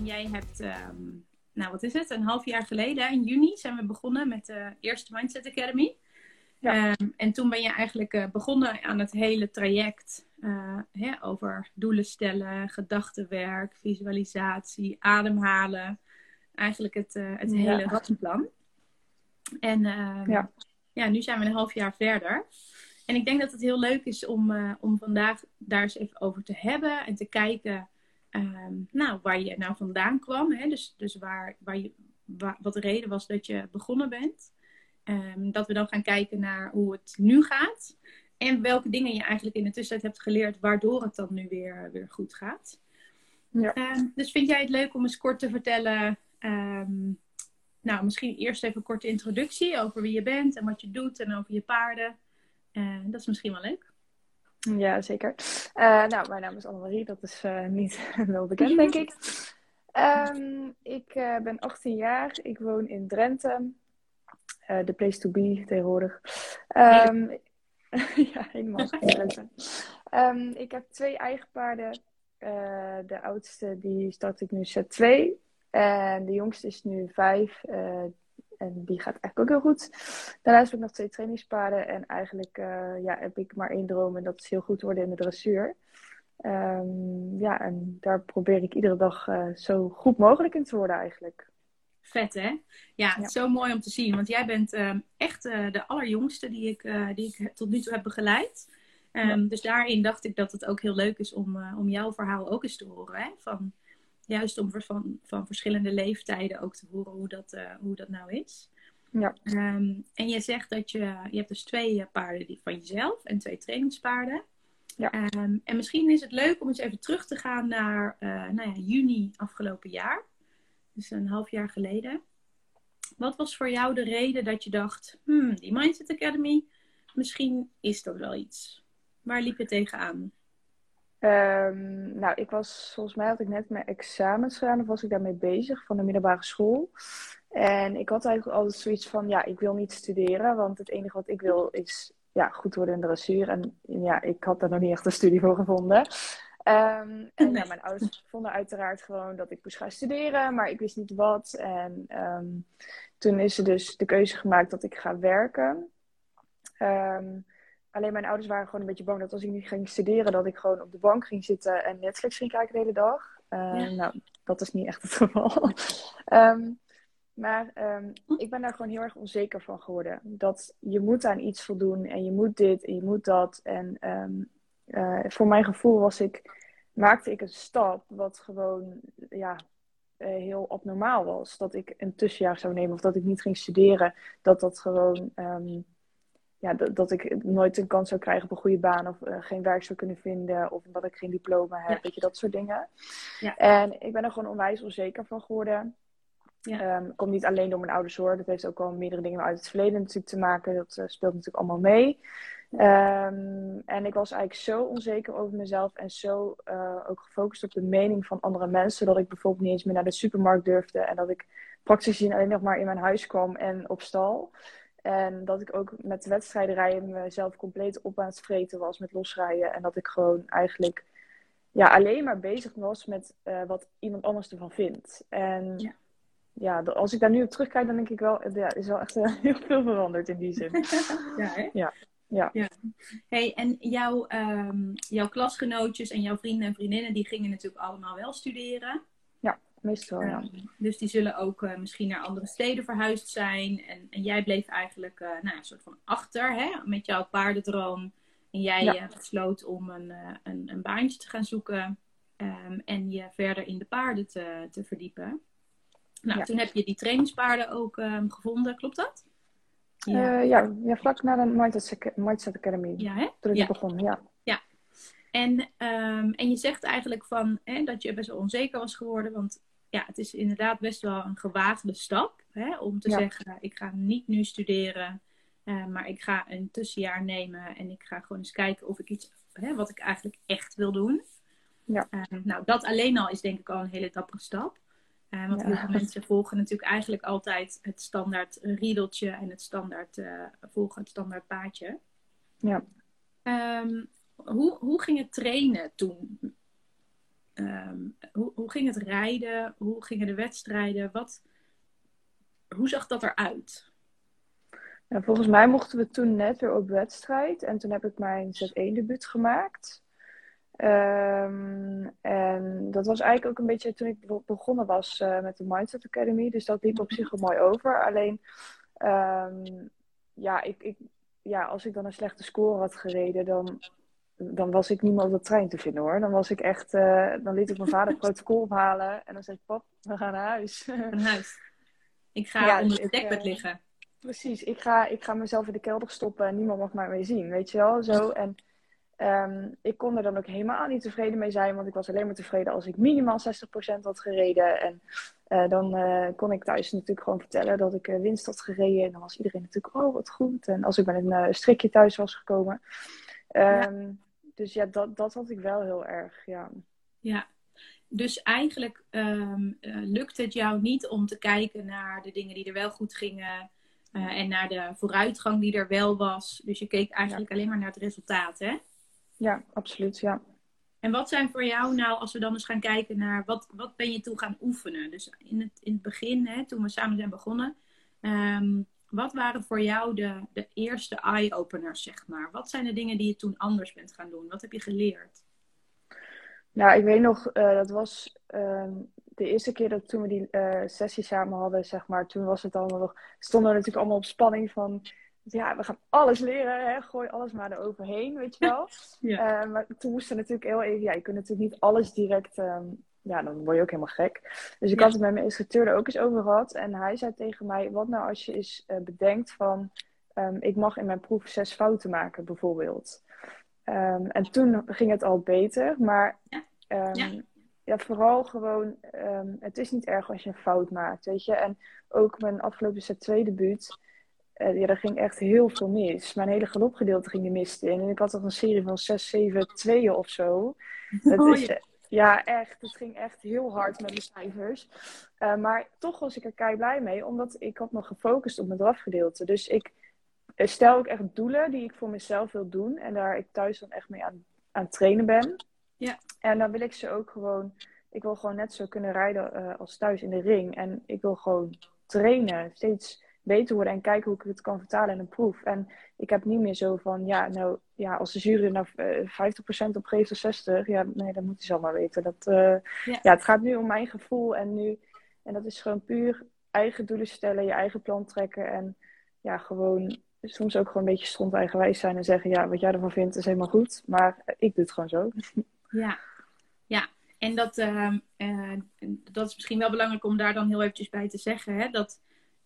En jij hebt, ehm, nou wat is het, een half jaar geleden, in juni, zijn we begonnen met de eerste Mindset Academy. Ja. Ehm, en toen ben je eigenlijk eh, begonnen aan het hele traject eh, hè, over doelen stellen, gedachtenwerk, visualisatie, ademhalen. Eigenlijk het, eh, het Ja. hele rattenplan. En ehm, Ja. ja, nu zijn we een half jaar verder. En ik denk dat het heel leuk is om, om vandaag daar eens even over te hebben en te kijken ehm, nou, waar je nou vandaan kwam. Hè? Dus, dus waar, waar je, wa- wat de reden was dat je begonnen bent. Ehm, dat we dan gaan kijken naar hoe het nu gaat. En welke dingen je eigenlijk in de tussentijd hebt geleerd waardoor het dan nu weer, weer goed gaat. Ja. Ehm, dus vind jij het leuk om eens kort te vertellen? nou, misschien eerst even een korte introductie over wie je bent en wat je doet en over je paarden. Dat is misschien wel leuk. Ja, zeker. Eh, nou, mijn naam is Annemarie, dat is eh, niet wel bekend, denk ik. Ehm, ik eh, ben 18 jaar, ik woon in Drenthe, the place to be tegenwoordig. Ehm, ja, helemaal. Ehm, ik heb twee eigen paarden. De oudste die start ik nu Z2 en de jongste is nu 5. En die gaat eigenlijk ook heel goed. Daarnaast heb ik nog twee trainingspaarden. En eigenlijk eh, ja, heb ik maar één droom. En dat is heel goed worden in de dressuur. Ehm, ja, en daar probeer ik iedere dag eh, zo goed mogelijk in te worden eigenlijk. Vet hè? Ja, zo mooi om te zien. Want jij bent ehm, echt eh, de allerjongste die ik, die ik tot nu toe heb begeleid. Ehm, Ja. Dus daarin dacht ik dat het ook heel leuk is om, om jouw verhaal ook eens te horen. Hè? Van, juist om van, van verschillende leeftijden ook te horen hoe dat, eh, hoe dat nou is. Ja. Ehm, en je zegt dat je, je hebt dus twee eh, paarden die van jezelf en twee trainingspaarden. Ja. Ehm, en misschien is het leuk om eens even terug te gaan naar eh, nou ja, juni afgelopen jaar. Dus een half jaar geleden. Wat was voor jou de reden dat je dacht, hmm, die Mindset Academy, misschien is dat wel iets. Waar liep je tegenaan? Ehm, nou, ik was, volgens mij had ik net mijn examens gedaan, of was ik daarmee bezig van de middelbare school. En ik had eigenlijk altijd zoiets van, ja, ik wil niet studeren, want het enige wat ik wil is ja, goed worden in de dressuur. En ja, ik had daar nog niet echt een studie voor gevonden. Ehm, en ja, mijn ouders vonden uiteraard gewoon dat ik moest gaan studeren, maar ik wist niet wat. En ehm, toen is er dus de keuze gemaakt dat ik ga werken. Alleen mijn ouders waren gewoon een beetje bang dat als ik niet ging studeren, dat ik gewoon op de bank ging zitten en Netflix ging kijken de hele dag. Eh, Ja. Nou, dat is niet echt het geval. Ehm, maar ehm, ik ben daar gewoon heel erg onzeker van geworden. Dat je moet aan iets voldoen en je moet dit en je moet dat. En ehm, eh, voor mijn gevoel was ik, maakte ik een stap wat gewoon ja, eh, heel abnormaal was. Dat ik een tussenjaar zou nemen of dat ik niet ging studeren. Dat dat gewoon, ja, dat, dat ik nooit een kans zou krijgen op een goede baan of eh, geen werk zou kunnen vinden. Of dat ik geen diploma heb, Ja. weet je, dat soort dingen. Ja. En ik ben er gewoon onwijs onzeker van geworden. Ja. Ehm, komt niet alleen door mijn ouders hoor. Dat heeft ook wel meerdere dingen uit het verleden natuurlijk te maken. Dat eh, speelt natuurlijk allemaal mee. Ehm, en ik was eigenlijk zo onzeker over mezelf en zo eh, ook gefocust op de mening van andere mensen. Dat ik bijvoorbeeld niet eens meer naar de supermarkt durfde. En dat ik praktisch gezien alleen nog maar in mijn huis kwam en op stal. En dat ik ook met wedstrijden rijden mezelf compleet op aan het vreten was met losrijden. En dat ik gewoon eigenlijk ja, alleen maar bezig was met eh, wat iemand anders ervan vindt. En Ja. ja, als ik daar nu op terugkijk, dan denk ik wel, ja, is wel echt eh, heel veel veranderd in die zin. ja, hè? Ja. Hey, en jouw, ehm, jouw klasgenootjes en jouw vrienden en vriendinnen, die gingen natuurlijk allemaal wel studeren. Meestal, ja. Ehm, dus die zullen ook eh, misschien naar andere steden verhuisd zijn. En, en jij bleef eigenlijk eh, nou, een soort van achter hè, met jouw paardendroom. En jij Ja. eh, besloot om een, een, een baantje te gaan zoeken. ehm, en je verder in de paarden te, te verdiepen. Nou, Ja. toen heb je die trainingspaarden ook ehm, gevonden, klopt dat? Ja. ja, ja, vlak na de Mindset, Aca- Mindset Academy. ja hè? Toen ik Ja. begon, ja. En, en je zegt eigenlijk van, hè, dat je best wel onzeker was geworden. Want ja, het is inderdaad best wel een gewaagde stap hè, om te zeggen: ik ga niet nu studeren, uh, maar ik ga een tussenjaar nemen en ik ga gewoon eens kijken of ik iets, hè, wat ik eigenlijk echt wil doen. Ja. Uh, nou, dat alleen al is denk ik al een hele dappere stap. Uh, want heel veel mensen volgen natuurlijk eigenlijk altijd het standaard riedeltje en het standaard volgen het standaard paadje. Ja. Um, hoe, hoe ging het trainen toen? Um, hoe, ging het rijden? Hoe gingen de wedstrijden? Wat, hoe zag dat eruit? Nou, volgens mij mochten we toen net weer op wedstrijd. En toen heb ik mijn Z1-debuut gemaakt. Um, en dat was eigenlijk ook een beetje toen ik begonnen was uh, met de Mindset Academy. Dus dat liep op zich wel mooi over. Alleen, um, ja, ik, ik, ja, als ik dan een slechte score had gereden, dan dan was ik niet meer op de trein te vinden hoor. Dan was ik echt, uh, dan liet ik mijn vader het protocol ophalen en dan zei ik, pap, we gaan naar huis. Naar huis. Ik ga ja, onder het dekbed uh, liggen. Precies, ik ga, ik ga mezelf in de kelder stoppen en niemand mag mij meer zien, weet je wel, zo. En um, ik kon er dan ook helemaal niet tevreden mee zijn, want ik was alleen maar tevreden als ik minimaal 60% had gereden. En uh, dan kon ik thuis natuurlijk gewoon vertellen dat ik winst had gereden. En dan was iedereen natuurlijk, oh wat goed. En als ik met een strikje thuis was gekomen. Um, ja dus ja, dat, dat had ik wel heel erg, ja. Ja, dus eigenlijk um, lukt het jou niet om te kijken naar de dingen die er wel goed gingen uh, en naar de vooruitgang die er wel was. Dus je keek eigenlijk alleen maar naar het resultaat, hè? Ja, absoluut, ja. En wat zijn voor jou nou, als we dan eens gaan kijken naar wat, wat ben je toen gaan oefenen? Dus in het, in het begin, hè, toen we samen zijn begonnen, um, wat waren voor jou de, de eerste eye-openers, zeg maar? Wat zijn de dingen die je toen anders bent gaan doen? Wat heb je geleerd? Nou, ik weet nog, uh, dat was uh, de eerste keer dat toen we die uh, sessie samen hadden, zeg maar. Toen was het allemaal nog, stonden we natuurlijk allemaal op spanning van, ja, we gaan alles leren, hè? gooi alles maar eroverheen, weet je wel. ja. Eh, maar toen moesten we natuurlijk heel even, ja, je kunt natuurlijk niet alles direct um, ja, dan word je ook helemaal gek. Dus ik had het met mijn instructeur er ook eens over gehad. En hij zei tegen mij, wat nou als je eens uh, bedenkt van... Um, ik mag in mijn proef zes fouten maken, bijvoorbeeld. Um, en toen ging het al beter. Maar ja. ja. vooral gewoon... het is niet erg als je een fout maakt, weet je. En ook mijn afgelopen set 2 debuut... Uh, ja, er ging echt heel veel mis. Mijn hele galopgedeelte ging er mist in. En ik had toch een serie van 6, 7, 2 of zo. Dat oh, is, ja. Ja, echt. Het ging echt heel hard met de cijfers. Uh, maar toch was ik er kei blij mee, omdat ik had me gefocust op mijn drafgedeelte. Dus ik stel ook echt doelen die ik voor mezelf wil doen. En daar ik thuis dan echt mee aan, aan trainen ben. Ja. En dan wil ik ze ook gewoon... Ik wil gewoon net zo kunnen rijden uh, als thuis in de ring. En ik wil gewoon trainen. Steeds beter worden en kijken hoe ik het kan vertalen in een proef. En ik heb niet meer zo van, ja, nou, ja, als de jury nou uh, eh, 50% op geeft of 60, ja, nee, dat moet hij zelf maar weten. Dat, uh, ja. ja. het gaat nu om mijn gevoel en nu, en dat is gewoon puur eigen doelen stellen, je eigen plan trekken en ja, gewoon soms ook gewoon een beetje stond eigenwijs zijn en zeggen, ja, wat jij ervan vindt is helemaal goed, maar ik doe het gewoon zo. Ja, ja. En dat, uh, dat is misschien wel belangrijk om daar dan heel eventjes bij te zeggen, hè, dat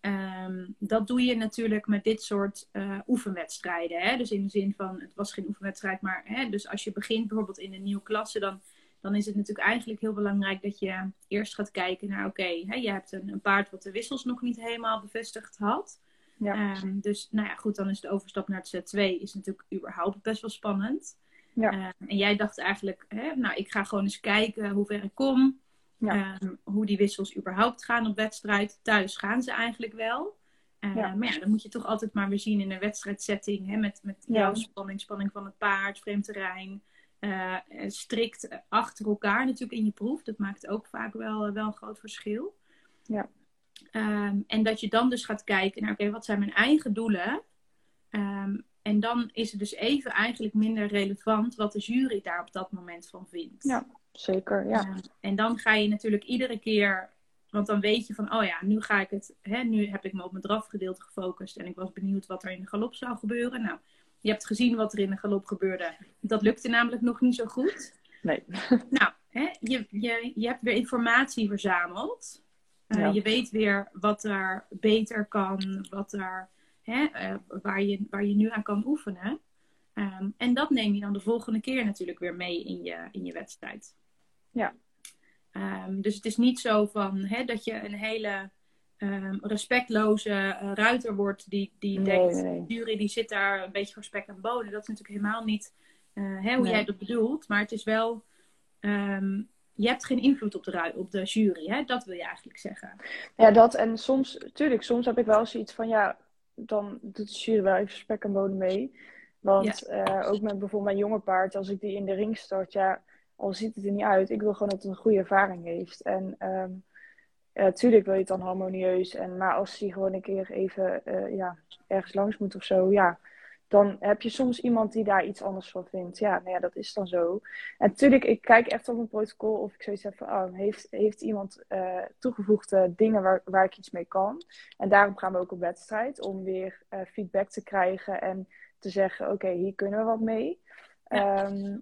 Um, dat doe je natuurlijk met dit soort uh, oefenwedstrijden. Hè? Dus in de zin van, het was geen oefenwedstrijd, maar hè, dus als je begint bijvoorbeeld in een nieuwe klasse, dan, dan is het natuurlijk eigenlijk heel belangrijk dat je eerst gaat kijken naar, oké, okay, je hebt een, een, paard wat de wissels nog niet helemaal bevestigd had. Ja. Um, dus nou ja, goed, dan is de overstap naar het set 2 is natuurlijk überhaupt best wel spannend. Ja. Um, en jij dacht eigenlijk, hè, nou, ik ga gewoon eens kijken hoe ver ik kom. Ja. Ehm, hoe die wissels überhaupt gaan op wedstrijd. Thuis gaan ze eigenlijk wel. Uh, Maar ja, dan moet je toch altijd maar weer zien in een wedstrijdsetting. Hè, met met jouw spanning, spanning van het paard, vreemd terrein. Uh, strikt achter elkaar natuurlijk in je proef. Dat maakt ook vaak wel, wel een groot verschil. Ja. Um, en dat je dan dus gaat kijken naar, oké, wat zijn mijn eigen doelen? Um, en dan is het dus even eigenlijk minder relevant wat de jury daar op dat moment van vindt. Ja, zeker. Ja. Uh, en dan ga je natuurlijk iedere keer, want dan weet je van, oh ja, nu ga ik het, hè, nu heb ik me op mijn drafgedeelte gefocust en ik was benieuwd wat er in de galop zou gebeuren. Nou, je hebt gezien wat er in de galop gebeurde. Dat lukte namelijk nog niet zo goed. Nee. Nou, hè, je, je, je hebt weer informatie verzameld. Uh, ja. Je weet weer wat er beter kan, wat er hè, uh, waar, je, waar je nu aan kan oefenen. Um, en dat neem je dan de volgende keer natuurlijk weer mee in je, in je wedstrijd. Ja. Ehm, dus het is niet zo van hè, dat je een hele um, respectloze uh, ruiter wordt die, die Nee, denkt, nee. de jury die zit daar een beetje voor spek en bonen. Dat is natuurlijk helemaal niet eh, hè, hoe Nee. jij dat bedoelt. Maar het is wel, ehm, je hebt geen invloed op de, op de jury. Hè? Dat wil je eigenlijk zeggen. Ja, dat en soms, tuurlijk, soms heb ik wel zoiets van ja, dan doet de jury wel even spek en bonen mee. Want eh, ook met bijvoorbeeld mijn jonge paard, als ik die in de ring start, ja, al ziet het er niet uit, ik wil gewoon dat het een goede ervaring heeft. En tuurlijk wil je het dan harmonieus, en, maar als die gewoon een keer even eh, ja, ergens langs moet of zo, ja, dan heb je soms iemand die daar iets anders van vindt. Ja, nou ja, dat is dan zo. En natuurlijk, ik kijk echt op een protocol of ik zoiets heb van, oh, heeft, heeft iemand eh, toegevoegde dingen waar, waar ik iets mee kan? En daarom gaan we ook op wedstrijd, om weer eh, feedback te krijgen en te zeggen, oké, hier kunnen we wat mee. Ja. Ehm,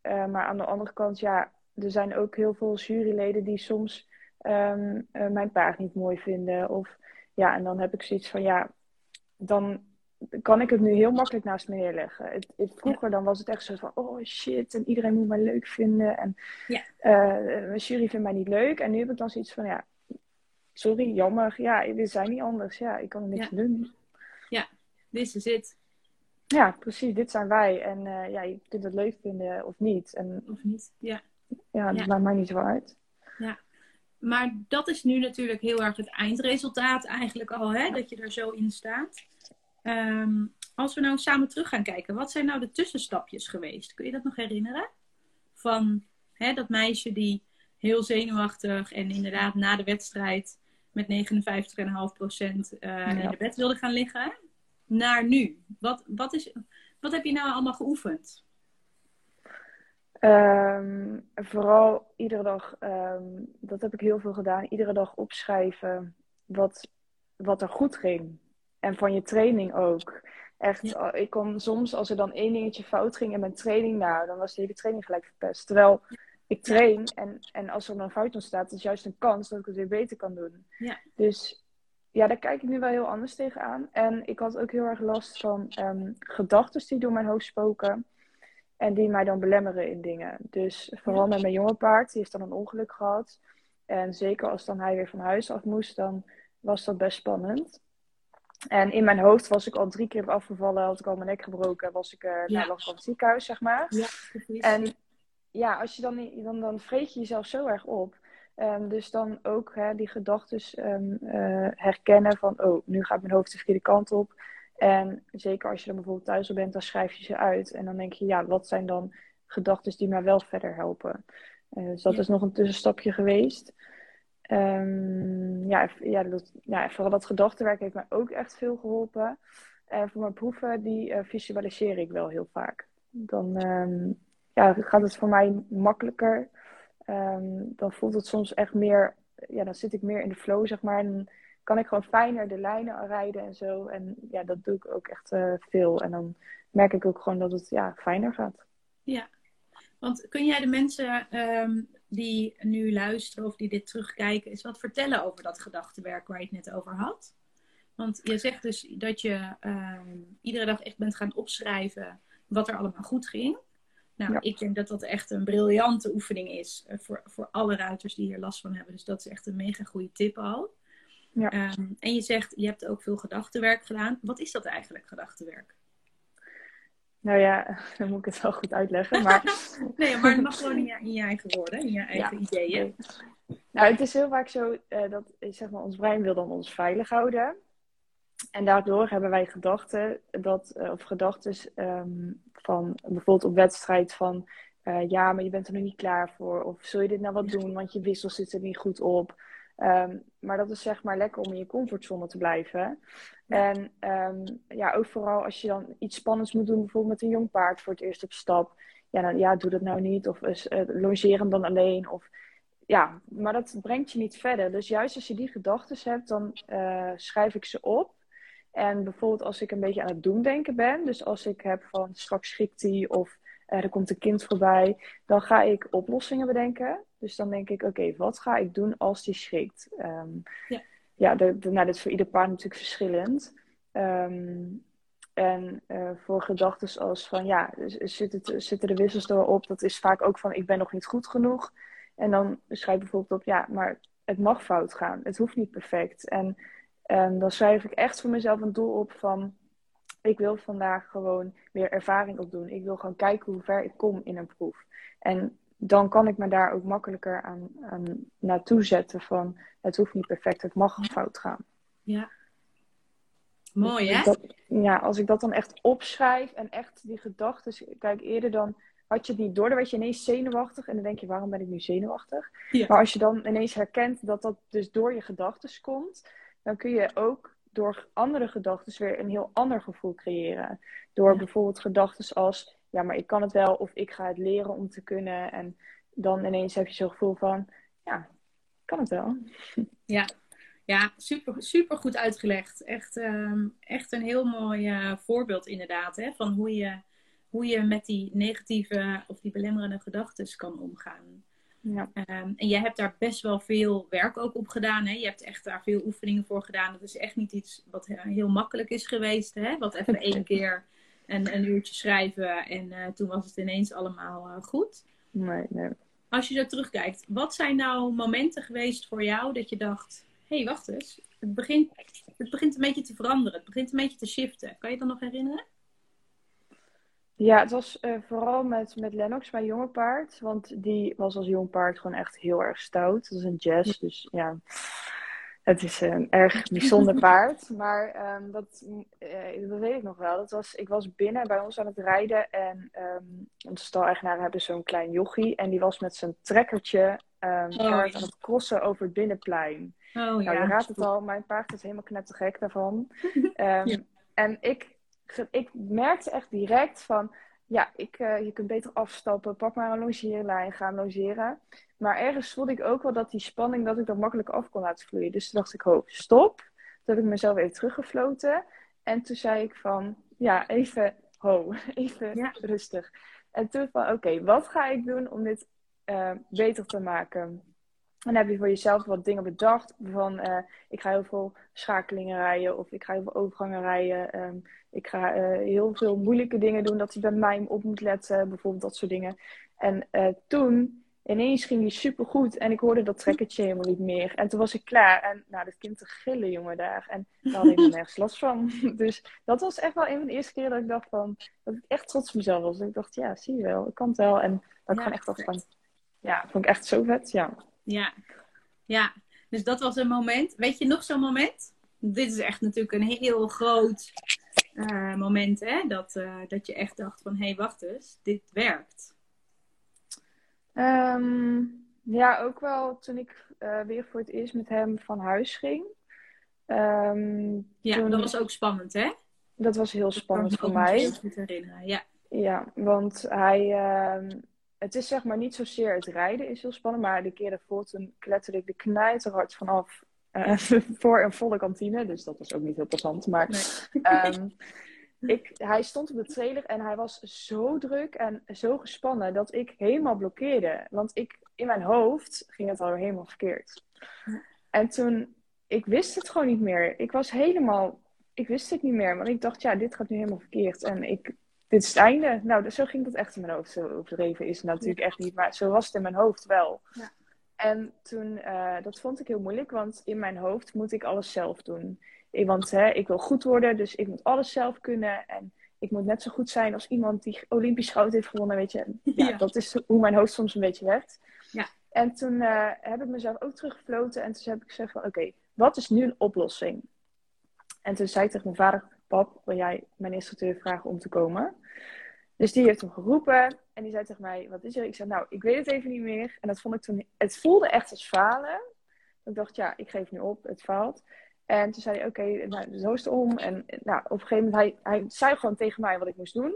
eh, maar aan de andere kant, ja, er zijn ook heel veel juryleden die soms ehm, eh, mijn paard niet mooi vinden. Of ja, en dan heb ik zoiets van, ja, dan kan ik het nu heel makkelijk naast me neerleggen. Het, het- vroeger dan was het echt zo van, oh shit, en iedereen moet mij leuk vinden. En Ja. eh, mijn jury vindt mij niet leuk. En nu heb ik dan zoiets van, ja, sorry, jammer. Ja, we zijn niet anders. Ja, ik kan er niks Ja. aan doen. This is it. Ja, precies, dit zijn wij. En eh, ja, je kunt het leuk vinden of niet. En Of niet? Ja. ja, dat Ja. maakt mij niet zo uit. Maar dat is nu natuurlijk heel erg het eindresultaat eigenlijk al, hè? dat je er zo in staat. Ehm, als we nou samen terug gaan kijken, wat zijn nou de tussenstapjes geweest? Kun je dat nog herinneren? Van hè, dat meisje die heel zenuwachtig en inderdaad na de wedstrijd met 59,5% eh Ja. in de bed wilde gaan liggen, naar nu. Wat, wat, is, wat heb je nou allemaal geoefend? Ehm, vooral iedere dag, ehm, dat heb ik heel veel gedaan, iedere dag opschrijven wat, wat er goed ging. En van je training ook. Echt, Ja. ik kon soms, als er dan één dingetje fout ging in mijn training, nou, dan was de hele training gelijk verpest. Terwijl ik train en, en als er dan een fout ontstaat, is juist een kans dat ik het weer beter kan doen. Ja. Dus ja, daar kijk ik nu wel heel anders tegenaan. En ik had ook heel erg last van ehm gedachten die door mijn hoofd spoken. En die mij dan belemmeren in dingen. Dus vooral met mijn jonge paard, die heeft dan een ongeluk gehad. En zeker als dan hij weer van huis af moest, dan was dat best spannend. En in mijn hoofd was ik al drie keer afgevallen, had ik al mijn nek gebroken, was ik eh Ja. lag al in het ziekenhuis, zeg maar. Ja. En ja, als je dan, dan, dan vreet je jezelf zo erg op. Ehm, dus dan ook hè, die gedachten herkennen van, oh, nu gaat mijn hoofd de verkeerde kant op. En zeker als je dan bijvoorbeeld thuis al bent, dan schrijf je ze uit. En dan denk je, ja, wat zijn dan gedachten die mij wel verder helpen? Eh, dus dat Ja. is nog een tussenstapje geweest. Ehm, ja, ja, dat, ja, vooral dat gedachtenwerk heeft mij ook echt veel geholpen. En voor mijn proeven, die eh, visualiseer ik wel heel vaak. Dan ehm, ja, gaat het voor mij makkelijker. Ehm, dan voelt het soms echt meer, ja, dan zit ik meer in de flow, zeg maar. En kan ik gewoon fijner de lijnen rijden en zo. En ja, dat doe ik ook echt eh, veel. En dan merk ik ook gewoon dat het ja, fijner gaat. Ja, want kun jij de mensen ehm, die nu luisteren of die dit terugkijken, eens wat vertellen over dat gedachtenwerk waar je het net over had? Want je zegt dus dat je ehm, iedere dag echt bent gaan opschrijven wat er allemaal goed ging. Nou, Ja. ik denk dat dat echt een briljante oefening is eh, voor, voor alle ruiters die hier last van hebben. Dus dat is echt een mega goede tip al. Ja. Ehm, en je zegt, je hebt ook veel gedachtenwerk gedaan. Wat is dat eigenlijk, gedachtenwerk? Nou ja, dan moet ik het wel goed uitleggen. Maar Nee, maar het mag gewoon in je, in je eigen woorden, in je eigen ideeën. Nou, het is heel vaak zo eh, dat zeg maar, ons brein wil dan ons veilig houden. En daardoor hebben wij gedachten dat, eh, of gedachten ehm, van bijvoorbeeld op wedstrijd van eh, ja, maar je bent er nog niet klaar voor. Of zul je dit nou wat doen, want je wissel zit er niet goed op. Ehm, maar dat is zeg maar lekker om in je comfortzone te blijven. Ja. En ehm, ja, ook vooral als je dan iets spannends moet doen, bijvoorbeeld met een jong paard voor het eerst op stap. Ja, dan, ja doe dat nou niet. Of uh, longeer hem dan alleen. Of ja, maar dat brengt je niet verder. Dus juist als je die gedachten hebt, dan uh, schrijf ik ze op. En bijvoorbeeld als ik een beetje aan het doen denken ben, dus als ik heb van straks schikt hij of uh, er komt een kind voorbij, dan ga ik oplossingen bedenken. Dus dan denk ik, oké, okay, wat ga ik doen als die schrikt? Um, ja, ja de, de, nou, dat is voor ieder paard natuurlijk verschillend. Um, en uh, voor gedachten als van, ja, zit het, zitten de wissels erop? Dat is vaak ook van, ik ben nog niet goed genoeg. En dan schrijf ik bijvoorbeeld op, ja, maar het mag fout gaan. Het hoeft niet perfect. En um, dan schrijf ik echt voor mezelf een doel op van, ik wil vandaag gewoon weer ervaring opdoen. Ik wil gewoon kijken hoe ver ik kom in een proef. En dan kan ik me daar ook makkelijker aan, aan naartoe zetten van, het hoeft niet perfect, het mag fout gaan. Ja. Mooi, dus hè? Dat, ja, als ik dat dan echt opschrijf en echt die gedachten, kijk, eerder dan had je niet door, dan werd je ineens zenuwachtig en dan denk je, waarom ben ik nu zenuwachtig? Ja. Maar als je dan ineens herkent dat dat dus door je gedachten komt, dan kun je ook door andere gedachten weer een heel ander gevoel creëren. Door Ja. bijvoorbeeld gedachten als, ja, maar ik kan het wel of ik ga het leren om te kunnen. En dan ineens heb je zo'n gevoel van, ja, ik kan het wel. Ja, ja super, super goed uitgelegd. Echt, ehm, echt een heel mooi eh, voorbeeld inderdaad. Hè, van hoe je, hoe je met die negatieve of die belemmerende gedachten kan omgaan. Ja. Ehm, en jij hebt daar best wel veel werk ook op gedaan. Hè? Je hebt echt daar veel oefeningen voor gedaan. Dat is echt niet iets wat he- heel makkelijk is geweest. Hè? Wat even één keer een, een uurtje schrijven en eh, toen was het ineens allemaal eh, goed. Nee, nee. Als je zo terugkijkt, wat zijn nou momenten geweest voor jou dat je dacht: hé, hey, wacht eens, het begint, het begint een beetje te veranderen, het begint een beetje te shiften. Kan je dat nog herinneren? Ja, het was eh, vooral met, met Lennox, mijn jonge paard. Want die was als jong paard gewoon echt heel erg stout. Dat is een jazz, dus ja, het is een erg bijzonder paard. Maar ehm, dat, eh, dat weet ik nog wel. Dat was, ik was binnen bij ons aan het rijden en ehm onze stal-eigenaren hebben zo'n klein jochie. En die was met zijn trekkertje ehm Oh, ja. aan het crossen over het binnenplein. Oh Nou, je ja. raadt het al, mijn paard is helemaal knettergek daarvan. Ehm, Ja. En ik, ik merkte echt direct van, ja, ik, eh, je kunt beter afstappen, pak maar een longeerlijn, ga logeren. Maar ergens voelde ik ook wel dat die spanning, dat ik dat makkelijk af kon laten vloeien. Dus toen dacht ik, ho, stop. Toen heb ik mezelf even teruggefloten. En toen zei ik van, ja, even, ho, even Ja. rustig. En toen van, oké, wat ga ik doen om dit eh, beter te maken? En dan heb je voor jezelf wat dingen bedacht. Van eh, ik ga heel veel schakelingen rijden. Of ik ga heel veel overgangen rijden. Ehm, ik ga eh, heel veel moeilijke dingen doen. Dat hij bij mij op moet letten. Bijvoorbeeld dat soort dingen. En eh, toen ineens ging die supergoed. En ik hoorde dat trekkertje helemaal niet meer. En toen was ik klaar. En nou, dat kind te gillen, jongen, daar. En daar had ik er nergens last van. Dus dat was echt wel een van de eerste keer dat ik dacht van... Dat ik echt trots op mezelf was. Dat ik dacht, ja, zie je wel. Ik kan het wel. En dat ik Ja, gewoon echt dacht vet. van... Ja, vond ik echt zo vet, ja. Ja. ja, dus dat was een moment. Weet je nog zo'n moment? Dit is echt natuurlijk een heel groot eh, moment, hè? Dat, eh, dat je echt dacht van, hé, hey, wacht eens, dit werkt. Ehm, ja, ook wel toen ik eh, weer voor het eerst met hem van huis ging. Ehm, Ja, toen- dat was ook spannend, hè? dat was heel Dat spannend ik me voor mij. goed herinneren. Ja, Ja, want hij, ehm, het is zeg maar niet zozeer het rijden is heel spannend, maar de keer daarvoor toen kletterde ik de knijterhard vanaf eh, voor een volle kantine. Dus dat was ook niet heel passant. Maar Nee. ehm, ik, hij stond op de trailer en hij was zo druk en zo gespannen dat ik helemaal blokkeerde. Want ik, in mijn hoofd ging het al helemaal verkeerd. En toen, ik wist het gewoon niet meer. Ik was helemaal, ik wist het niet meer. Want ik dacht, ja, dit gaat nu helemaal verkeerd. En ik, dit is het einde. Nou, zo ging dat echt in mijn hoofd. Zo overdreven is het natuurlijk echt niet. Maar zo was het in mijn hoofd wel. Ja. En toen, eh, dat vond ik heel moeilijk. Want in mijn hoofd moet ik alles zelf doen. Want hè, ik wil goed worden, dus ik moet alles zelf kunnen. En ik moet net zo goed zijn als iemand die Olympisch goud heeft gewonnen, weet je. Ja, Ja. dat is hoe mijn hoofd soms een beetje werkt. Ja. En toen eh, heb ik mezelf ook teruggefloten. En toen heb ik gezegd van, oké, wat is nu een oplossing? En toen zei ik tegen mijn vader, pap, wil jij mijn instructeur vragen om te komen? Dus die heeft hem geroepen. En die zei tegen mij, wat is er? Ik zei, nou, ik weet het even niet meer. En dat vond ik toen, het voelde echt als falen. Ik dacht, ja, ik geef nu op, het faalt. En toen zei hij, oké, nou, zo is het om. En nou, op een gegeven moment, hij, hij zei gewoon tegen mij wat ik moest doen.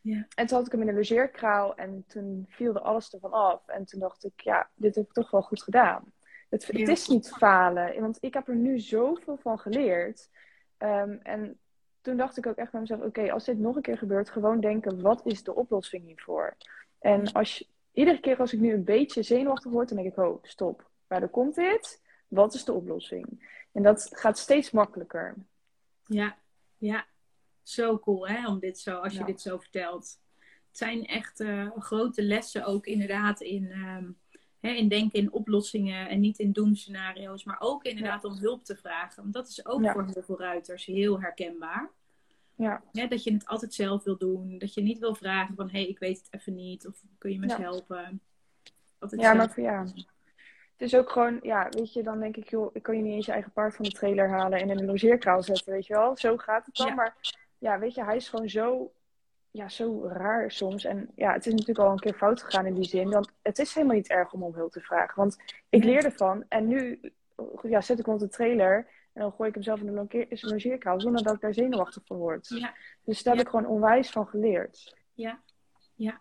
Ja. En toen had ik hem in een logeerkraal en toen viel er alles ervan af. En toen dacht ik, ja, dit heb ik toch wel goed gedaan. Het, het Ja. is niet falen, want ik heb er nu zoveel van geleerd. Ehm, en toen dacht ik ook echt bij mezelf, oké, als dit nog een keer gebeurt, gewoon denken, wat is de oplossing hiervoor? En als je, iedere keer als ik nu een beetje zenuwachtig word, dan denk ik, oh, stop. Waardoor komt dit? Wat is de oplossing? En dat gaat steeds makkelijker. ja, ja. Zo cool, hè? Om dit zo, als je Ja. dit zo vertelt. Het zijn echt eh, grote lessen ook inderdaad in, ehm, hè, in denken in oplossingen en niet in doemscenario's, maar ook inderdaad om hulp te vragen. Want dat is ook Ja. voor heel veel ruiters heel herkenbaar. Ja, dat je het altijd zelf wil doen. Dat je niet wil vragen van, hé, hey, ik weet het even niet. Of kun je me Ja. helpen? Altijd ja zelf. maar voor ja. Het is ook gewoon, ja, weet je, dan denk ik, joh, ik kan je niet eens je eigen paard van de trailer halen en in een logeerkraal zetten, weet je wel. Zo gaat het dan. Ja. Maar ja, weet je, hij is gewoon zo, ja, zo raar soms. En ja, het is natuurlijk al een keer fout gegaan in die zin. Want het is helemaal niet erg om om hulp te vragen. Want ik leer ervan en nu ja, zet ik hem op de trailer en dan gooi ik hem zelf in de logeer- in de logeerkraal zonder dat ik daar zenuwachtig van word. Ja, Dus daar heb ik gewoon onwijs van geleerd. ja, ja.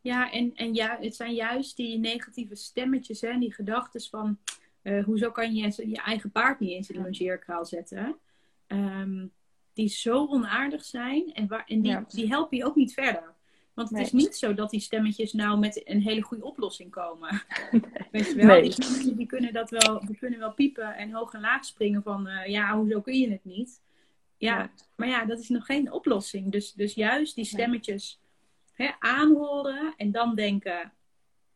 Ja, en, en ja, het zijn juist die negatieve stemmetjes en die gedachten van... eh, hoezo kan je je eigen paard niet eens in de longeerkraal zetten? Ehm, die zo onaardig zijn en, waar, en die, Ja. die helpen je ook niet verder. Want het Nee. is niet zo dat die stemmetjes nou met een hele goede oplossing komen. Weet je wel? Nee. Die stemmetjes die kunnen, dat wel, die kunnen wel piepen en hoog en laag springen van... eh, ja, hoezo kun je het niet? Ja, Ja. maar ja, dat is nog geen oplossing. Dus, dus juist die stemmetjes hè, aanhoren en dan denken: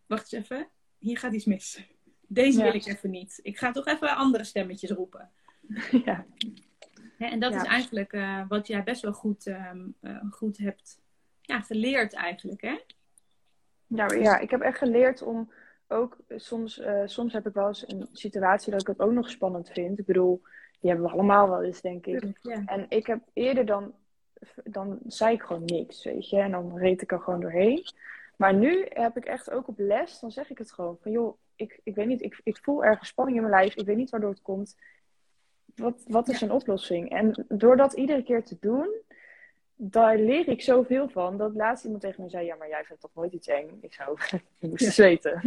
wacht eens even, hier gaat iets mis. Deze Ja. wil ik even niet. Ik ga toch even andere stemmetjes roepen. ja. Hè, en dat Ja. is eigenlijk eh, wat jij best wel goed, ehm, eh, goed hebt ja, geleerd, eigenlijk. Hè? Ja, ik heb echt geleerd om ook soms, eh, soms heb ik wel eens een situatie dat ik het ook nog spannend vind. Ik bedoel, die hebben we allemaal wel eens, denk ik. Ja. En ik heb eerder dan, dan zei ik gewoon niks, weet je. En dan reed ik er gewoon doorheen. Maar nu heb ik echt ook op les, dan zeg ik het gewoon. Van joh, ik, ik weet niet, ik, ik voel ergens spanning in mijn lijf. Ik weet niet waardoor het komt. Wat, wat is Ja. een oplossing? En door dat iedere keer te doen, daar leer ik zoveel van. Dat laatst iemand tegen mij zei, ja, maar jij vindt toch nooit iets eng? Ik zou, ik moest zweten.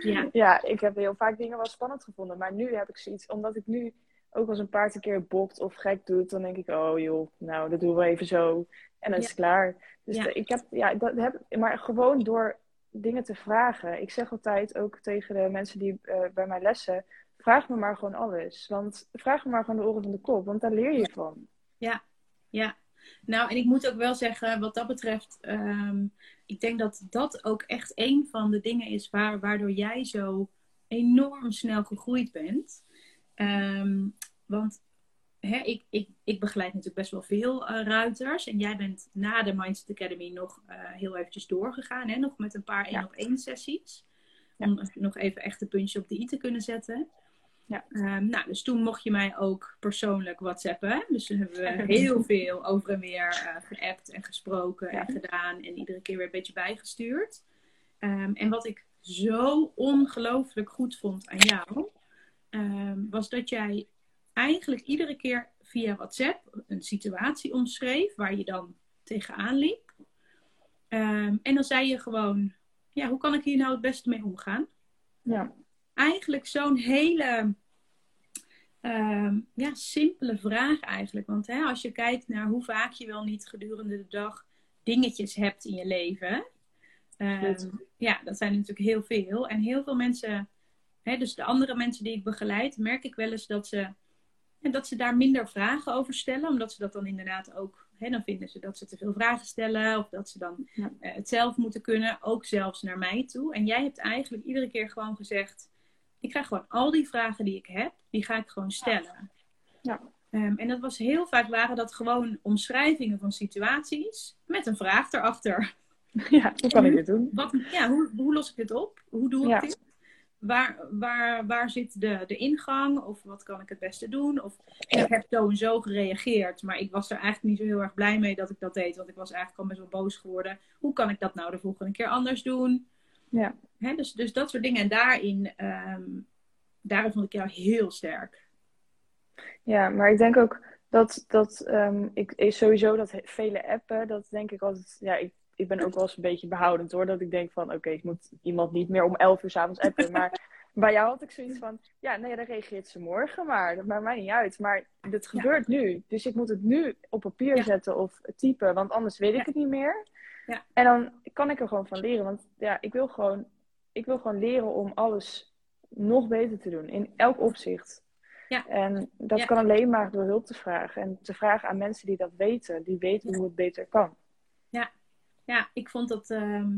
Ja. Ja, ik heb heel vaak dingen wel spannend gevonden. Maar nu heb ik zoiets, omdat ik nu ook als een paard een keer bokt of gek doet, dan denk ik, oh joh, nou, dat doen we even zo. En dan is Ja. het klaar. Dus Ja. ik heb, ja, dat heb, maar gewoon door dingen te vragen. Ik zeg altijd ook tegen de mensen die eh, bij mij lessen, vraag me maar gewoon alles. Want vraag me maar gewoon de oren van de kop, want daar leer je van. Ja, ja. Nou, en ik moet ook wel zeggen, wat dat betreft, ehm, ik denk dat dat ook echt een van de dingen is waar, waardoor jij zo enorm snel gegroeid bent. Ehm, want hè, ik, ik, ik begeleid natuurlijk best wel veel eh, ruiters. En jij bent na de Mindset Academy nog eh, heel eventjes doorgegaan. Hè? Nog met een paar één op één sessies. Om nog even echt een puntje op de i te kunnen zetten. Ja. Ehm, nou, dus toen mocht je mij ook persoonlijk whatsappen. Dus toen hebben we heel veel over en weer eh geappt en gesproken Ja. en gedaan. En iedere keer weer een beetje bijgestuurd. Ehm, en wat ik zo ongelooflijk goed vond aan jou, ehm, was dat jij eigenlijk iedere keer via WhatsApp een situatie omschreef waar je dan tegenaan liep. En dan zei je gewoon, ja, hoe kan ik hier nou het beste mee omgaan? Ja, Eigenlijk zo'n hele ehm, ja, simpele vraag eigenlijk. Want hè, als je kijkt naar hoe vaak je wel niet gedurende de dag dingetjes hebt in je leven. ehm, ja, dat zijn natuurlijk heel veel. En heel veel mensen, hè, dus de andere mensen die ik begeleid, merk ik wel eens dat ze, dat ze daar minder vragen over stellen. Omdat ze dat dan inderdaad ook, hè, dan vinden ze dat ze te veel vragen stellen. Of dat ze dan Ja. eh, het zelf moeten kunnen, ook zelfs naar mij toe. En jij hebt eigenlijk iedere keer gewoon gezegd, ik krijg gewoon al die vragen die ik heb, die ga ik gewoon stellen. Ja. Ehm, en dat was heel vaak waren dat gewoon omschrijvingen van situaties met een vraag erachter. ja hoe kan ik dit doen? Wat, ja, hoe, hoe los ik dit op? Hoe doe ik Ja. dit? Waar, waar, waar zit de, de ingang? Of wat kan ik het beste doen? Of ik heb zo en zo gereageerd, maar ik was er eigenlijk niet zo heel erg blij mee dat ik dat deed. Want ik was eigenlijk al best wel boos geworden. Hoe kan ik dat nou de volgende keer anders doen? Ja. Hè, dus, dus dat soort dingen. En daarin, daarin vond ik jou heel sterk. Ja, maar ik denk ook dat, dat ehm, ik sowieso dat vele appen, dat denk ik altijd, ja, ik, ik ben ook wel eens een beetje behoudend hoor, dat ik denk van, oké, ik moet iemand niet meer om 11 uur s'avonds appen, maar bij jou had ik zoiets van, ja, nee, dan reageert ze morgen maar, dat maakt mij niet uit, maar dit gebeurt nu, dus ik moet het nu op papier Ja. zetten of typen, want anders weet ik het niet meer. Ja. En dan kan ik er gewoon van leren, want ja, ik wil gewoon, ik wil gewoon leren om alles nog beter te doen, in elk opzicht. Ja. En dat Ja. kan alleen maar door hulp te vragen. En te vragen aan mensen die dat weten. Die weten hoe het beter kan. Ja, ik vond dat. ehm,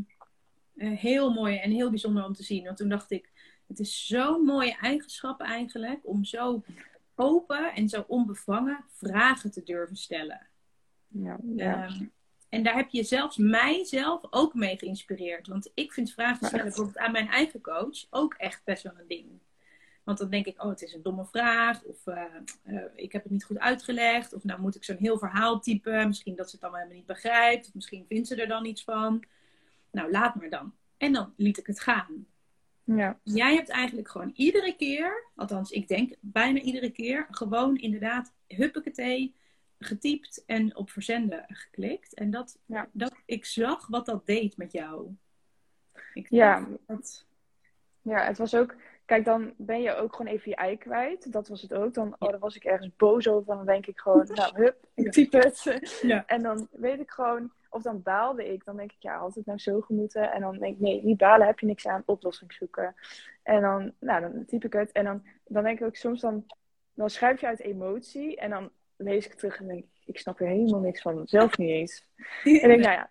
uh, heel mooi en heel bijzonder om te zien. Want toen dacht ik, het is zo'n mooie eigenschap eigenlijk om zo open en zo onbevangen vragen te durven stellen. Ja, ja. En daar heb je zelfs mijzelf ook mee geïnspireerd. Want ik vind vragen stellen bijvoorbeeld aan mijn eigen coach ook echt best wel een ding. Want dan denk ik, oh, het is een domme vraag. Of uh, uh, ik heb het niet goed uitgelegd. Of nou moet ik zo'n heel verhaal typen. Misschien dat ze het allemaal helemaal niet begrijpt. Of misschien vindt ze er dan iets van. Nou, laat maar dan. En dan liet ik het gaan. Ja. Jij hebt eigenlijk gewoon iedere keer, althans ik denk bijna iedere keer, gewoon inderdaad huppakee getypt en op verzenden geklikt. En dat, ja. dat ik zag wat dat deed met jou. Ik ja. Dat... ja, het was ook. Kijk, dan ben je ook gewoon even je ei kwijt. Dat was het ook. Dan, oh, dan was ik ergens boos over. Dan denk ik gewoon, nou, hup, ik typ het. Ja. En dan weet ik gewoon, of dan baalde ik. Dan denk ik, ja, had het nou zo gemoeten? En dan denk ik, nee, niet balen, heb je niks aan, oplossing zoeken. En dan, nou, dan typ ik het. En dan, dan denk ik ook soms, dan, dan schrijf je uit emotie. En dan lees ik terug en denk ik, ik snap er helemaal niks van. Zelf niet eens. En denk, nou ja,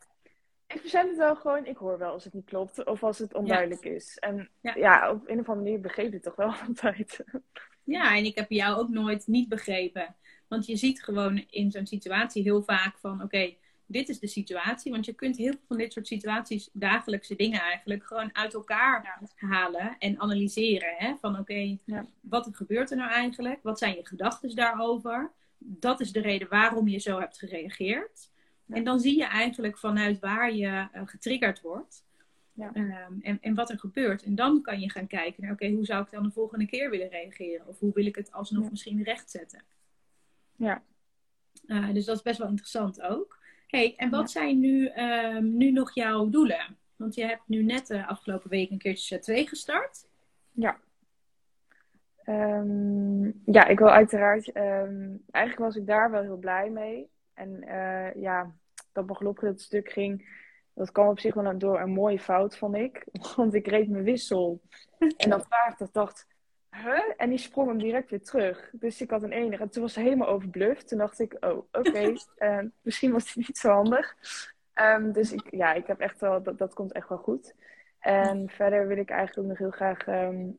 ik verzend het wel gewoon. Ik hoor wel als het niet klopt of als het onduidelijk is. En ja. ja. op een of andere manier begreep het toch wel altijd. Ja, en ik heb jou ook nooit niet begrepen. Want je ziet gewoon in zo'n situatie heel vaak van, oké, okay, dit is de situatie. Want je kunt heel veel van dit soort situaties, dagelijkse dingen eigenlijk, gewoon uit elkaar ja. halen en analyseren. Hè? Van oké, okay, ja. wat gebeurt er nou eigenlijk? Wat zijn je gedachten daarover? Dat is de reden waarom je zo hebt gereageerd. Ja. En dan zie je eigenlijk vanuit waar je uh, getriggerd wordt. Um, en, en wat er gebeurt. En dan kan je gaan kijken naar, oké, hoe zou ik dan de volgende keer willen reageren? Of hoe wil ik het alsnog misschien rechtzetten? Ja. Uh, dus dat is best wel interessant ook hey, en wat ja. zijn nu, um, nu nog jouw doelen? Want je hebt nu net de uh, afgelopen week een keertje Z2 gestart. Ja. Um, ja, ik wil uiteraard. Um, eigenlijk was ik daar wel heel blij mee. En uh, ja, dat mijn gelopgedeelte stuk ging. Dat kwam op zich wel door een mooie fout, vond ik. Want ik reed mijn wissel. En dat paard dat dacht, huh? En die sprong hem direct weer terug. Dus ik had een enige. En toen was ze helemaal overbluft. Toen dacht ik, oh, oké, okay. uh, misschien was die niet zo handig. Um, dus ik, ja, ik heb echt wel, dat, dat komt echt wel goed. En verder wil ik eigenlijk ook nog heel graag um,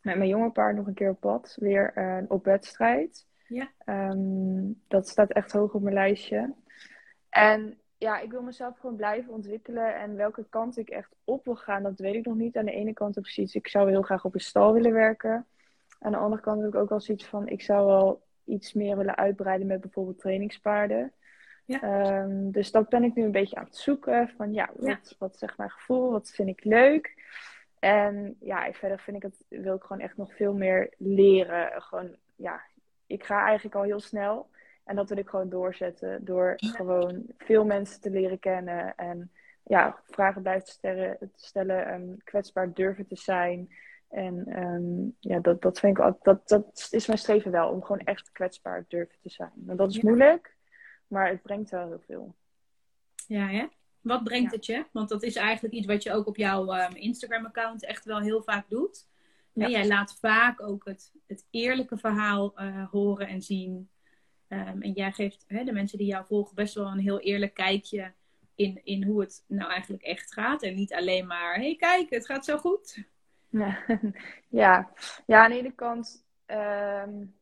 met mijn jonge paard nog een keer op pad. Weer uh, op wedstrijd. Ja. Um, dat staat echt hoog op mijn lijstje. En ja, ik wil mezelf gewoon blijven ontwikkelen. En welke kant ik echt op wil gaan, dat weet ik nog niet. Aan de ene kant heb ik zou heel graag op een stal willen werken. Aan de andere kant heb ik ook wel zoiets van, ik zou wel iets meer willen uitbreiden met bijvoorbeeld trainingspaarden. Ja. Um, dus dat ben ik nu een beetje aan het zoeken. Van ja, wat, ja. wat zegt mijn gevoel? Wat vind ik leuk? En ja, verder vind ik het, wil ik gewoon echt nog veel meer leren. Gewoon, ja, ik ga eigenlijk al heel snel. En dat wil ik gewoon doorzetten door ja. gewoon veel mensen te leren kennen. En ja, vragen blijven stellen, stellen um, kwetsbaar durven te zijn. En um, ja, dat, dat vind ik dat, dat is mijn streven wel, om gewoon echt kwetsbaar durven te zijn. En dat is ja. moeilijk, maar het brengt wel heel veel. Ja, hè? Wat brengt ja. het je? Want dat is eigenlijk iets wat je ook op jouw um, Instagram-account echt wel heel vaak doet. Ja. En jij laat vaak ook het, het eerlijke verhaal uh, horen en zien. Um, en jij geeft hè, de mensen die jou volgen best wel een heel eerlijk kijkje in, in hoe het nou eigenlijk echt gaat. En niet alleen maar, hé hey, kijk, het gaat zo goed. Ja, ja. ja aan de ene kant, um,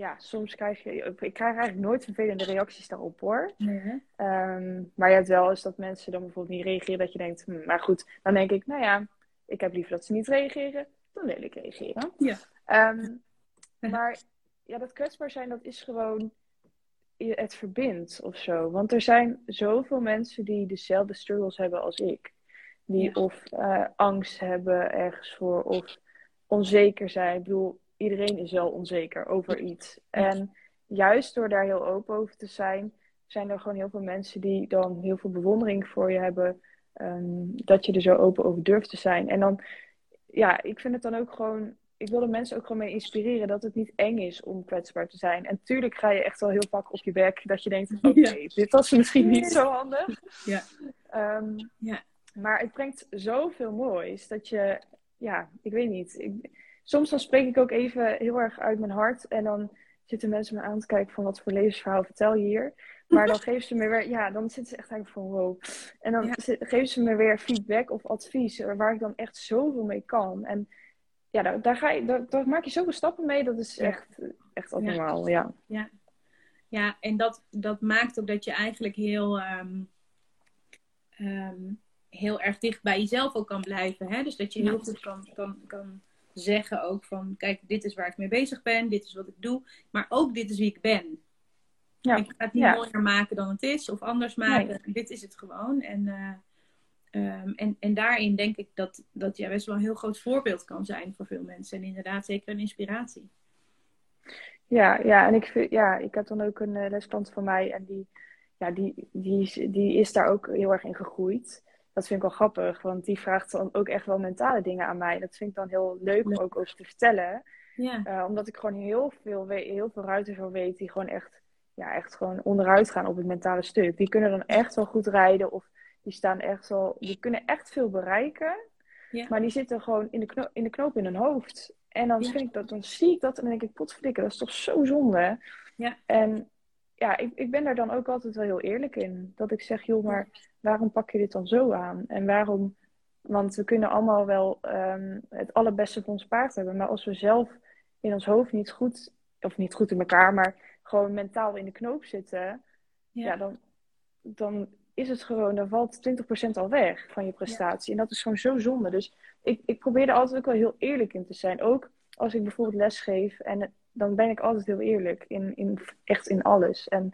ja, soms krijg je, ik krijg eigenlijk nooit vervelende reacties daarop hoor. Nee. Um, maar je hebt wel eens dat mensen dan bijvoorbeeld niet reageren, dat je denkt, hm, maar goed, dan denk ik, nou ja, ik heb liever dat ze niet reageren, dan wil ik reageren. Ja. Um, maar ja, dat kwetsbaar zijn, dat is gewoon het verbindt of zo. Want er zijn zoveel mensen die dezelfde struggles hebben als ik. Die ja. of uh, angst hebben ergens voor, of onzeker zijn. Ik bedoel, iedereen is wel onzeker over iets. En juist door daar heel open over te zijn, zijn er gewoon heel veel mensen die dan heel veel bewondering voor je hebben. Um, dat je er zo open over durft te zijn. En dan, ja, ik vind het dan ook gewoon ik wil de mensen ook gewoon mee inspireren dat het niet eng is om kwetsbaar te zijn. En tuurlijk ga je echt wel heel vaak op je werk dat je denkt, oké, okay, ja. dit was misschien niet zo handig. Ja. Um, ja. Maar het brengt zoveel moois dat je, ja, ik weet niet. Ik, soms dan spreek ik ook even heel erg uit mijn hart en dan zitten mensen me aan te kijken van wat voor levensverhaal vertel je hier. Maar dan geven ze me weer, ja, dan zitten ze echt eigenlijk van wow. En dan geven ze me weer feedback of advies waar ik dan echt zoveel mee kan. En ja, daar, daar, ga je, daar, daar maak je zoveel stappen mee. Dat is echt, echt abnormaal, ja. ja. Ja, en dat, dat maakt ook dat je eigenlijk heel, ehm, ehm, heel erg dicht bij jezelf ook kan blijven. Hè? Dus dat je heel goed kan, kan, kan zeggen ook van, kijk, dit is waar ik mee bezig ben, dit is wat ik doe, maar ook dit is wie ik ben. Ja. Ik ga het niet mooier maken dan het is of anders maken. Dit is het gewoon. En, uh, um, en, en daarin denk ik dat, dat jij best wel een heel groot voorbeeld kan zijn voor veel mensen. En inderdaad zeker een inspiratie. Ja, ja en ik, vind, ja, ik heb dan ook een uh, lesklant van mij en die, ja, die, die, die is daar ook heel erg in gegroeid. Dat vind ik wel grappig, want die vraagt dan ook echt wel mentale dingen aan mij. Dat vind ik dan heel leuk om ook over te vertellen. Ja. Uh, omdat ik gewoon heel veel, heel veel ruiten zo weet die gewoon echt, ja, echt gewoon onderuit gaan op het mentale stuk. Die kunnen dan echt wel goed rijden of die staan echt wel, die kunnen echt veel bereiken. Ja. Maar die zitten gewoon in de, knoop, in de knoop in hun hoofd. En dan, vind ik dat, dan zie ik dat en dan denk ik, potverdikke, dat is toch zo zonde. Ja. En ja, ik, ik ben daar dan ook altijd wel heel eerlijk in. Dat ik zeg, joh, maar waarom pak je dit dan zo aan? En waarom, want we kunnen allemaal wel um, het allerbeste voor ons paard hebben. Maar als we zelf in ons hoofd niet goed, of niet goed in elkaar, maar gewoon mentaal in de knoop zitten. Ja, ja dan, dan is het gewoon, dan valt 20% al weg van je prestatie. En dat is gewoon zo zonde. Dus ik, ik probeer er altijd ook wel heel eerlijk in te zijn. Ook als ik bijvoorbeeld les geef. En dan ben ik altijd heel eerlijk. In, in, echt in alles. En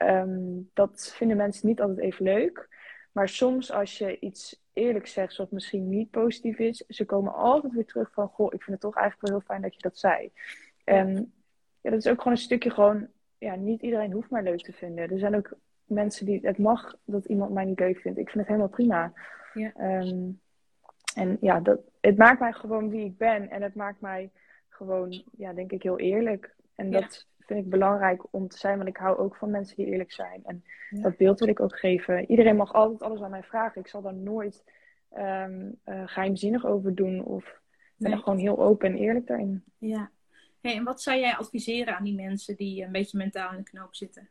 ehm, dat vinden mensen niet altijd even leuk. Maar soms als je iets eerlijk zegt, wat misschien niet positief is, ze komen altijd weer terug van, goh, ik vind het toch eigenlijk wel heel fijn dat je dat zei. En ja, dat is ook gewoon een stukje gewoon, ja, niet iedereen hoeft mij leuk te vinden. Er zijn ook mensen die, het mag dat iemand mij niet leuk vindt. Ik vind het helemaal prima. Ja. Ehm, en ja, dat, het maakt mij gewoon wie ik ben. En het maakt mij gewoon, ja, denk ik, heel eerlijk. En dat vind ik belangrijk om te zijn. Want ik hou ook van mensen die eerlijk zijn. En dat beeld wil ik ook geven. Iedereen mag altijd alles aan mij vragen. Ik zal daar nooit um, uh, geheimzinnig over doen. Of ben er gewoon heel open en eerlijk daarin. Ja. Hey, en wat zou jij adviseren aan die mensen die een beetje mentaal in de knoop zitten?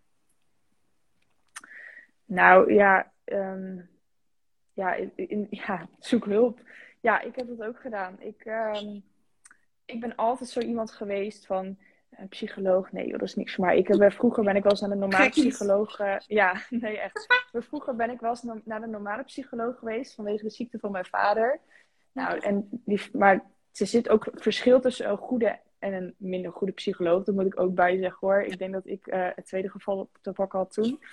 Nou ja, um, ja, in, ja, zoek hulp. Ja, ik heb dat ook gedaan. Ik, um, ik ben altijd zo iemand geweest van een psycholoog. Nee, dat is niks mij. Ik heb, vroeger ben ik wel eens naar de normale psycholoog. Uh, ja, nee, echt. vroeger ben ik wel eens naar de normale psycholoog geweest vanwege de ziekte van mijn vader. Nou, en die, maar er zit ook verschil tussen een goede en een minder goede psycholoog. Dat moet ik ook bij zeggen hoor. Ik denk dat ik uh, het tweede geval te pakken had toen.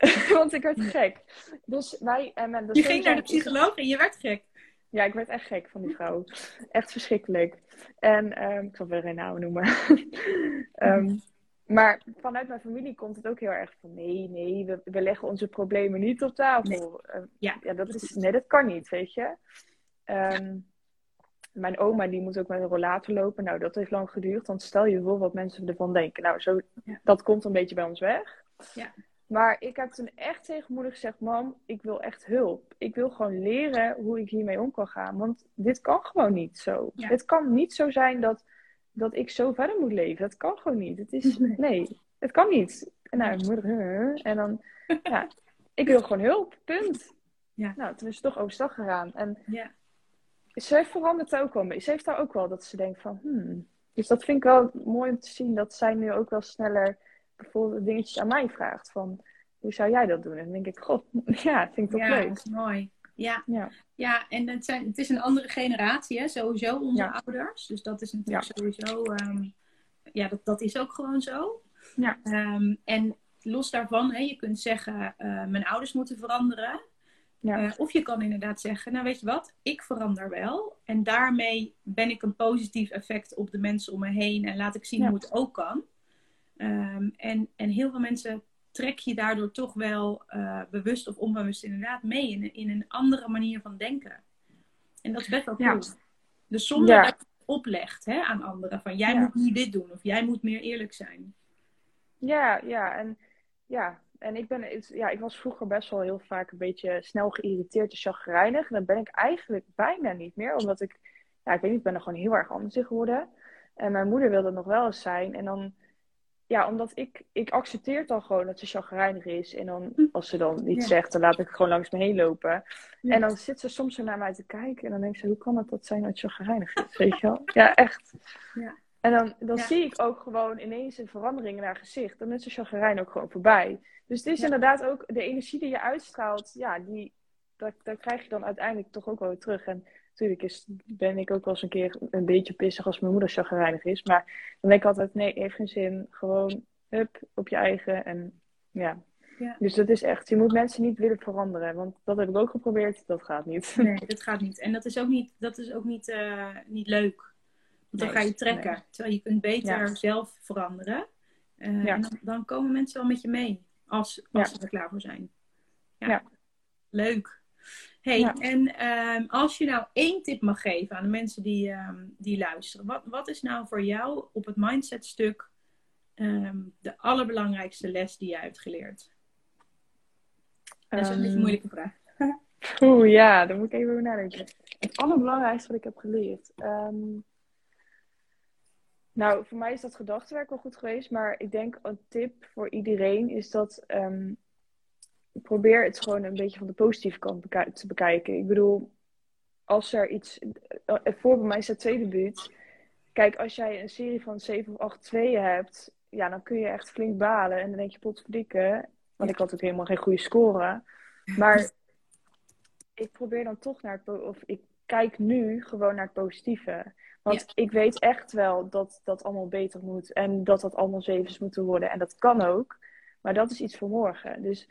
Want ik werd gek. Dus wij... En mijn je ging naar de psycholoog en je werd gek. Ja, ik werd echt gek van die vrouw. Echt verschrikkelijk. En um, ik zal weer geen namen noemen. um, maar vanuit mijn familie komt het ook heel erg van nee, nee, we, we leggen onze problemen niet op tafel. Nee. Uh, ja, ja, dat is, nee, dat kan niet, weet je. Um, mijn oma die moet ook met een rollator lopen. Nou, dat heeft lang geduurd. Want stel je voor wat mensen ervan denken. Nou, zo, dat komt een beetje bij ons weg. Ja. Maar ik heb toen echt tegen moeder gezegd: Mam, ik wil echt hulp. Ik wil gewoon leren hoe ik hiermee om kan gaan. Want dit kan gewoon niet zo. Het kan niet zo zijn dat, dat ik zo verder moet leven. Dat kan gewoon niet. Het is, nee, het kan niet. En nou, moeder, en dan, ja, ik wil gewoon hulp, punt. Ja. Nou, toen is het toch overstag gegaan. En ja. ze verandert ook wel. Ze heeft daar ook wel dat ze denkt van, hmm. Dus dat vind ik wel mooi om te zien dat zij nu ook wel sneller bijvoorbeeld dingetjes aan mij vraagt. Van, hoe zou jij dat doen? En dan denk ik, god, ja, vind ik toch ja, leuk. Ja, mooi. Ja, ja. ja en het, zijn, het is een andere generatie, hè? sowieso onze ouders. Dus dat is natuurlijk sowieso, um, ja, dat, dat is ook gewoon zo. Ja. Um, en los daarvan, hè, je kunt zeggen, uh, mijn ouders moeten veranderen. Ja. Uh, of je kan inderdaad zeggen, nou weet je wat, ik verander wel. En daarmee ben ik een positief effect op de mensen om me heen. En laat ik zien hoe het ook kan. Um, en, en heel veel mensen trek je daardoor toch wel uh, bewust of onbewust inderdaad mee in, in een andere manier van denken. En dat is best wel. Ja. Dus zonder dat je het oplegt hè, aan anderen. Van jij moet niet dit doen of jij moet meer eerlijk zijn. Ja, ja. En, ja. en ik, ben, ja, ik was vroeger best wel heel vaak een beetje snel geïrriteerd en chagrijnig. En dat ben ik eigenlijk bijna niet meer. Omdat ik, ja, ik weet niet, ik ben er gewoon heel erg anders in geworden. En mijn moeder wilde nog wel eens zijn. En dan ja, omdat ik, ik accepteer dan gewoon dat ze chagrijnig is. En dan, Hm. als ze dan iets Ja. zegt, dan laat ik gewoon langs me heen lopen. Ja. En dan zit ze soms zo naar mij te kijken. En dan denkt ze, hoe kan het dat zij nou chagrijnig is? Weet je wel? Ja, echt. Ja. En dan, dan zie ik ook gewoon ineens een verandering in haar gezicht. Dan is de chagrijn ook gewoon voorbij. Dus het is inderdaad ook de energie die je uitstraalt. Ja, die, dat, dat krijg je dan uiteindelijk toch ook wel weer terug. En natuurlijk is, ben ik ook wel eens een keer een beetje pissig als mijn moeder chagrijnig is. Maar dan denk ik altijd, nee, heeft geen zin. Gewoon, hup, op je eigen. En ja. Ja. Dus dat is echt, je moet mensen niet willen veranderen. Want dat heb ik ook geprobeerd, dat gaat niet. Nee, dat gaat niet. En dat is ook niet, dat is ook niet, eh, niet leuk. Want dan Nee, ga je trekken. nee. Terwijl je kunt beter Ja. zelf veranderen. Eh, Ja. En dan, dan komen mensen wel met je mee. Als, als ze er klaar voor zijn. Ja. Ja. Leuk. Hey, Ja. en ehm, als je nou één tip mag geven aan de mensen die, ehm, die luisteren. Wat, wat is nou voor jou op het mindset stuk ehm, de allerbelangrijkste les die je hebt geleerd? Dat is een beetje een moeilijke vraag. Oeh, ja, daar moet ik even over nadenken. Het allerbelangrijkste wat ik heb geleerd. Nou, voor mij is dat gedachtenwerk wel goed geweest. Maar ik denk een tip voor iedereen is dat... probeer het gewoon een beetje van de positieve kant te bekijken. Ik bedoel, als er iets... eh, voor bij mij het tweede buurt. Kijk, als jij een serie van 7 of 8 tweeën hebt... Ja, dan kun je echt flink balen. En dan denk je, potverdikke. Want ik had ook helemaal geen goede score. Maar ik probeer dan toch naar het... Of ik kijk nu gewoon naar het positieve. Want ik weet echt wel dat dat allemaal beter moet. En dat dat allemaal zevens moeten worden. En dat kan ook. Maar dat is iets voor morgen. Dus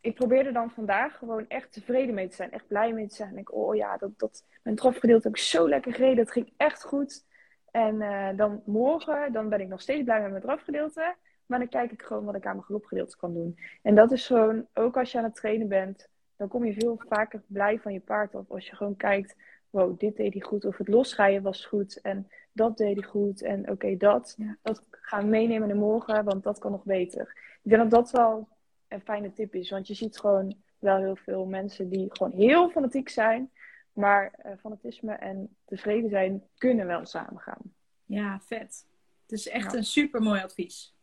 ik probeer er dan vandaag gewoon echt tevreden mee te zijn. Echt blij mee te zijn. En ik, oh ja, dat, dat, mijn trofgedeelte heb ik zo lekker gereden. Dat ging echt goed. En eh, dan morgen, dan ben ik nog steeds blij met mijn drafgedeelte. Maar dan kijk ik gewoon wat ik aan mijn galopgedeelte kan doen. En dat is gewoon, ook als je aan het trainen bent, dan kom je veel vaker blij van je paard af. Als je gewoon kijkt, wow, dit deed hij goed. Of het losrijden was goed. En dat deed hij goed. En oké, dat, Ja. dat gaan we meenemen naar morgen, want dat kan nog beter. Ik denk dat dat wel een fijne tip is. Want je ziet gewoon wel heel veel mensen die gewoon heel fanatiek zijn. Maar eh, fanatisme en tevreden zijn kunnen wel samengaan. Ja, vet. Het is echt Ja. een super mooi advies.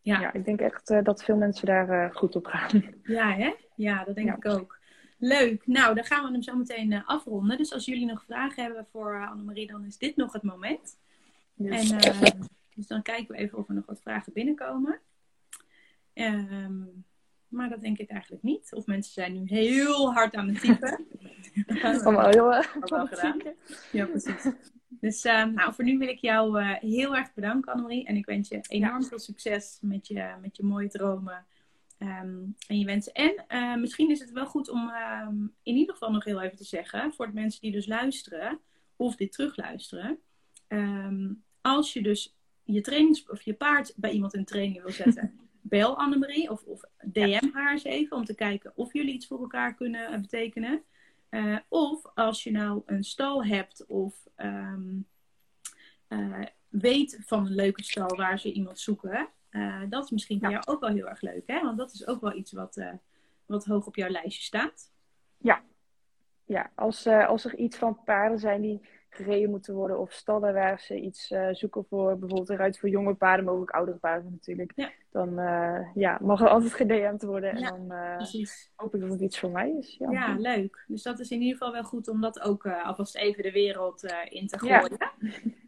Ja. Ja, ik denk echt eh, dat veel mensen daar eh, goed op gaan. Ja, hè? Ja, dat denk Ja. ik ook. Leuk. Nou, dan gaan we hem zo meteen afronden. Dus als jullie nog vragen hebben voor uh, Annemarie, dan is dit nog het moment. En, dus dan kijken we even of er nog wat vragen binnenkomen. Um, maar dat denk ik eigenlijk niet. Of mensen zijn nu heel hard aan het typen. Allemaal uh, wel gedaan. Ja, precies. Dus uh, nou, voor nu wil ik jou uh, heel erg bedanken, Annemarie. En ik wens je enorm ja. veel succes met je, met je mooie dromen um, en je wensen. En uh, misschien is het wel goed om um, in ieder geval nog heel even te zeggen, voor de mensen die dus luisteren of dit terugluisteren. Um, als je dus je trainings of je paard bij iemand in training wil zetten, bel Annemarie of, of DM ja. haar eens even om te kijken of jullie iets voor elkaar kunnen uh, betekenen. Uh, of als je nou een stal hebt of um, uh, weet van een leuke stal waar ze iemand zoeken. Uh, dat is misschien voor ja. jou ook wel heel erg leuk. Hè? Want dat is ook wel iets wat, wat hoog op jouw lijstje staat. Ja, ja als, als er iets van paarden zijn die gereden moeten worden. Of stallen waar ze iets zoeken voor. Bijvoorbeeld eruit voor jonge paarden, maar ook oudere paarden natuurlijk. Ja. Dan ja, mag er altijd gedM'd worden. En ja, dan precies. hoop ik dat het iets voor mij is. Ja, ja, leuk. Dus dat is in ieder geval wel goed om dat ook uh, alvast even de wereld uh, in te gooien. Ja.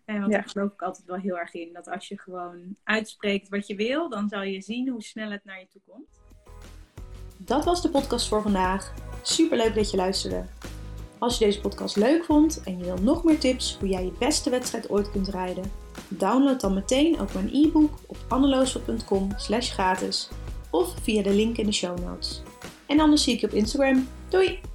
En want daar geloof ik altijd wel heel erg in. Dat als je gewoon uitspreekt wat je wil, dan zal je zien hoe snel het naar je toe komt. Dat was de podcast voor vandaag. Super leuk dat je luisterde. Als je deze podcast leuk vond en je wil nog meer tips hoe jij je beste wedstrijd ooit kunt rijden, download dan meteen ook mijn e-book op anneloosel.com slash gratis of via de link in de show notes. En anders zie ik je op Instagram. Doei!